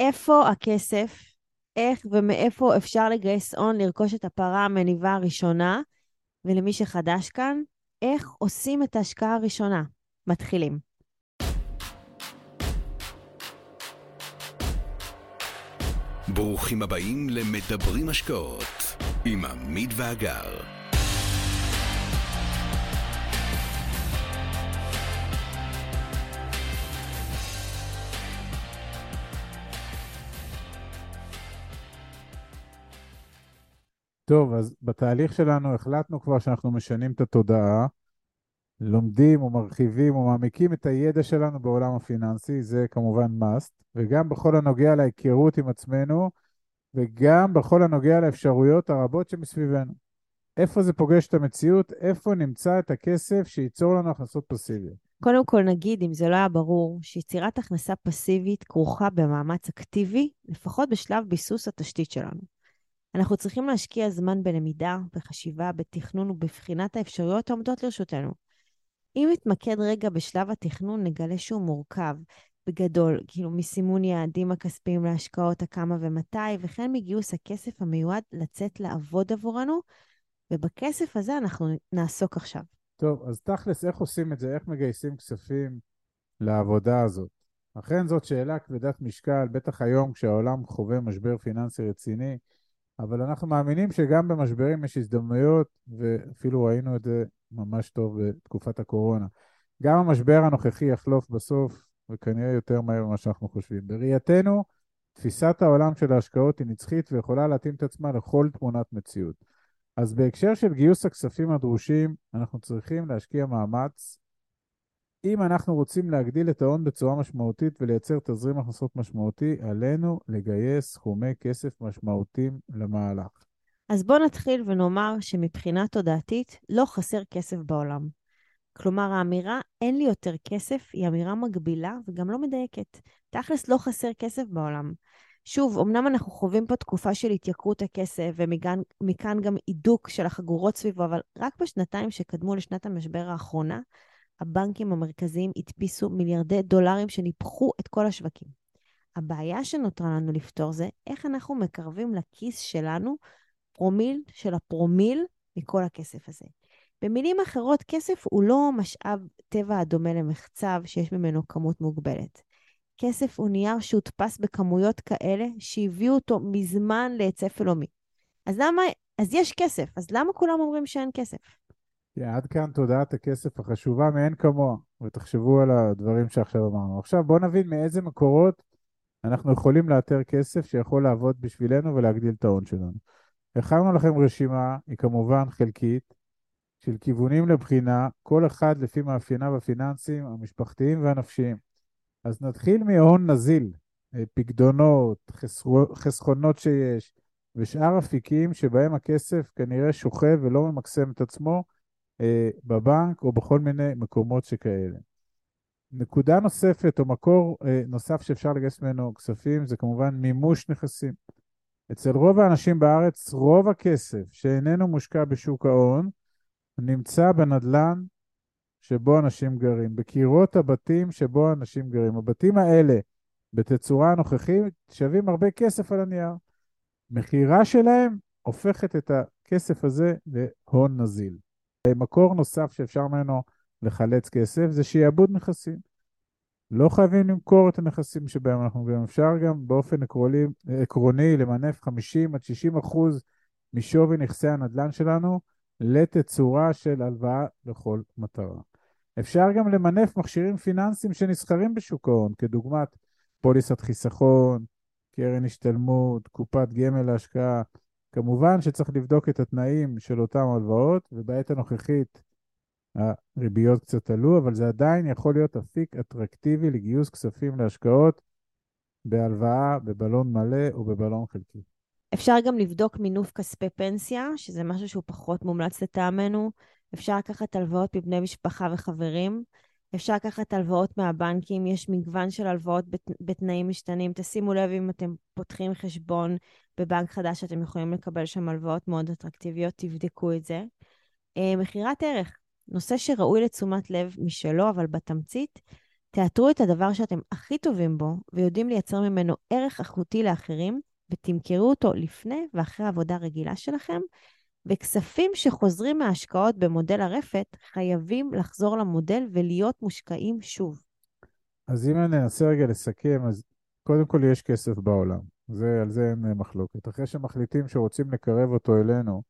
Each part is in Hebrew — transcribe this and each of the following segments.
איפה הכסף, איך ומאיפה אפשר לגייס הון לרכוש את הפרה המניבה הראשונה, ולמי שחדש כאן, איך עושים את ההשקעה הראשונה. מתחילים. ברוכים הבאים למדברים השקעות עם עמית ואגר. טוב, אז בתהליך שלנו החלטנו כבר שאנחנו משנים את התודעה, לומדים ומרחיבים ומעמיקים את הידע שלנו בעולם הפיננסי, זה כמובן must, וגם בכל הנוגע להיכרות עם עצמנו, וגם בכל הנוגע לאפשרויות הרבות שמסביבנו. איפה זה פוגש את המציאות, איפה נמצא את הכסף שייצור לנו הכנסות פסיביות. קודם כל נגיד, אם זה לא היה ברור, שיצירת הכנסה פסיבית כרוכה במאמץ אקטיבי, לפחות בשלב ביסוס התשתית שלנו. אנחנו צריכים להשקיע זמן בלמידה, בחשיבה, בתכנון ובבחינת האפשרויות העומדות לרשותנו. אם נתמקד רגע בשלב התכנון, נגלה שהוא מורכב, בגדול, כאילו מסימון יעדים הכספיים להשקעות הכמה ומתי, וכן מגיוס הכסף המיועד לצאת לעבוד עבורנו, ובכסף הזה אנחנו נעסוק עכשיו. טוב, אז תכלס, איך עושים את זה? איך מגייסים כספים לעבודה הזאת? אכן זאת שאלה כבדת משקל, בטח היום כשהעולם חווה משבר פיננסי רציני, אבל אנחנו מאמינים שגם במשברים יש הזדמנויות, ואפילו ראינו את זה ממש טוב בתקופת הקורונה. גם המשבר הנוכחי יחלוף בסוף, וכנראה יותר מהר ממה שאנחנו חושבים. בראייתנו, תפיסת העולם של ההשקעות היא נצחית ויכולה להתאים את עצמה לכל תמונת מציאות. אז בהקשר של גיוס הכספים הדרושים, אנחנו צריכים להשקיע מאמץ אם אנחנו רוצים להגדיל את ההון בצורה משמעותית ולייצר תזרים הכנסות משמעותי, עלינו לגייס סכומי כסף משמעותיים למהלך. אז בואו נתחיל ונאמר שמבחינה תודעתית לא חסר כסף בעולם. כלומר, האמירה אין לי יותר כסף היא אמירה מגבילה וגם לא מדייקת. תכלס לא חסר כסף בעולם. שוב, אמנם אנחנו חווים פה תקופה של התייקרות הכסף, ומכאן גם הידוק של החגורות סביבו, אבל רק בשנתיים שקדמו לשנת המשבר האחרונה, הבנקים המרכזיים הדפיסו מיליארדי דולרים שניפחו את כל השווקים. הבעיה שנותרה לנו לפתור זה איך אנחנו מקרבים לכיס שלנו פרומיל של הפרומיל מכל הכסף הזה. במילים אחרות, כסף הוא לא משאב טבע הדומה למחצב שיש ממנו כמות מוגבלת. כסף הוא נייר שהודפס בכמויות כאלה שהביאו אותו מזמן להיצף עולמי. אז למה, אז יש כסף, אז למה כולם אומרים שאין כסף? כן, עד כאן תודעת הכסף החשובה מאין כמוה, ותחשבו על הדברים שעכשיו אמרנו. עכשיו בואו נבין מאיזה מקורות אנחנו יכולים לאתר כסף שיכול לעבוד בשבילנו ולהגדיל את ההון שלנו. הכנו לכם רשימה, היא כמובן חלקית, של כיוונים לבחינה, כל אחד לפי מאפייניו הפיננסיים, המשפחתיים והנפשיים. אז נתחיל מהון נזיל, אה, פקדונות, חסכונות שיש, ושאר אפיקים שבהם הכסף כנראה שוכב ולא ממקסם את עצמו, בבנק או בכל מיני מקומות שכאלה. נקודה נוספת או מקור אה, נוסף שאפשר לגייס ממנו כספים זה כמובן מימוש נכסים. אצל רוב האנשים בארץ, רוב הכסף שאיננו מושקע בשוק ההון נמצא בנדלן שבו אנשים גרים, בקירות הבתים שבו אנשים גרים. הבתים האלה, בתצורה הנוכחית, שווים הרבה כסף על הנייר. מכירה שלהם הופכת את הכסף הזה להון נזיל. מקור נוסף שאפשר ממנו לחלץ כסף זה שיעבוד נכסים. לא חייבים למכור את הנכסים שבהם אנחנו גרים, אפשר גם באופן עקרוני, עקרוני למנף 50 עד 60 אחוז משווי נכסי הנדל"ן שלנו לתצורה של הלוואה לכל מטרה. אפשר גם למנף מכשירים פיננסיים שנסחרים בשוק ההון, כדוגמת פוליסת חיסכון, קרן השתלמות, קופת גמל להשקעה, כמובן שצריך לבדוק את התנאים של אותן הלוואות, ובעת הנוכחית הריביות קצת עלו, אבל זה עדיין יכול להיות אפיק אטרקטיבי לגיוס כספים להשקעות בהלוואה, בבלון מלא או בבלון חלקי. אפשר גם לבדוק מינוף כספי פנסיה, שזה משהו שהוא פחות מומלץ לטעמנו. אפשר לקחת הלוואות מבני משפחה וחברים. אפשר לקחת הלוואות מהבנקים, יש מגוון של הלוואות בת, בתנאים משתנים. תשימו לב אם אתם פותחים חשבון בבנק חדש, אתם יכולים לקבל שם הלוואות מאוד אטרקטיביות, תבדקו את זה. Uh, מכירת ערך, נושא שראוי לתשומת לב משלו, אבל בתמצית, תאתרו את הדבר שאתם הכי טובים בו ויודעים לייצר ממנו ערך איכותי לאחרים, ותמכרו אותו לפני ואחרי העבודה הרגילה שלכם, וכספים שחוזרים מההשקעות במודל הרפת חייבים לחזור למודל ולהיות מושקעים שוב. אז אם אני אנסה רגע לסכם, אז קודם כל יש כסף בעולם. זה, על זה אין מחלוקת. אחרי שמחליטים שרוצים לקרב אותו אלינו,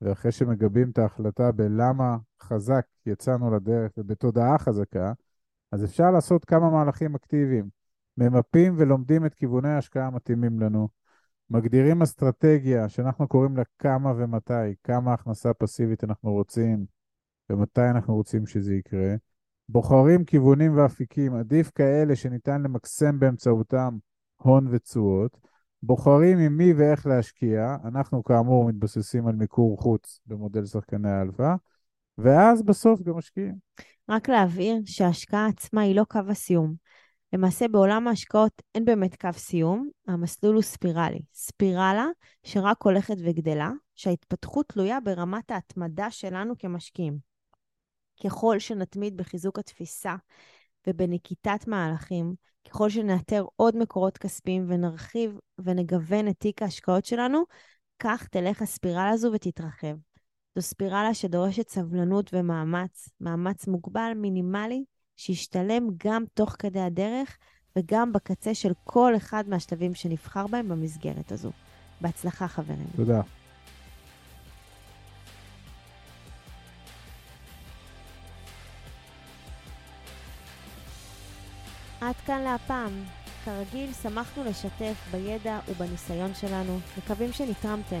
ואחרי שמגבים את ההחלטה בלמה חזק יצאנו לדרך ובתודעה חזקה, אז אפשר לעשות כמה מהלכים אקטיביים. ממפים ולומדים את כיווני ההשקעה המתאימים לנו, מגדירים אסטרטגיה שאנחנו קוראים לה כמה ומתי, כמה הכנסה פסיבית אנחנו רוצים ומתי אנחנו רוצים שזה יקרה, בוחרים כיוונים ואפיקים, עדיף כאלה שניתן למקסם באמצעותם הון ותשואות, בוחרים עם מי ואיך להשקיע, אנחנו כאמור מתבססים על מיקור חוץ במודל שחקני האלפא, ואז בסוף גם משקיעים. רק להבהיר שההשקעה עצמה היא לא קו הסיום. למעשה בעולם ההשקעות אין באמת קו סיום, המסלול הוא ספירלי. ספירלה שרק הולכת וגדלה, שההתפתחות תלויה ברמת ההתמדה שלנו כמשקיעים. ככל שנתמיד בחיזוק התפיסה ובנקיטת מהלכים, ככל שנאתר עוד מקורות כספיים ונרחיב ונגוון את תיק ההשקעות שלנו, כך תלך הספירלה הזו ותתרחב. זו ספירלה שדורשת סבלנות ומאמץ, מאמץ מוגבל, מינימלי, שישתלם גם תוך כדי הדרך וגם בקצה של כל אחד מהשלבים שנבחר בהם במסגרת הזו. בהצלחה, חברים. תודה. עד כאן להפעם. כרגיל, שמחנו לשתף בידע ובניסיון שלנו, מקווים שנתרמתם.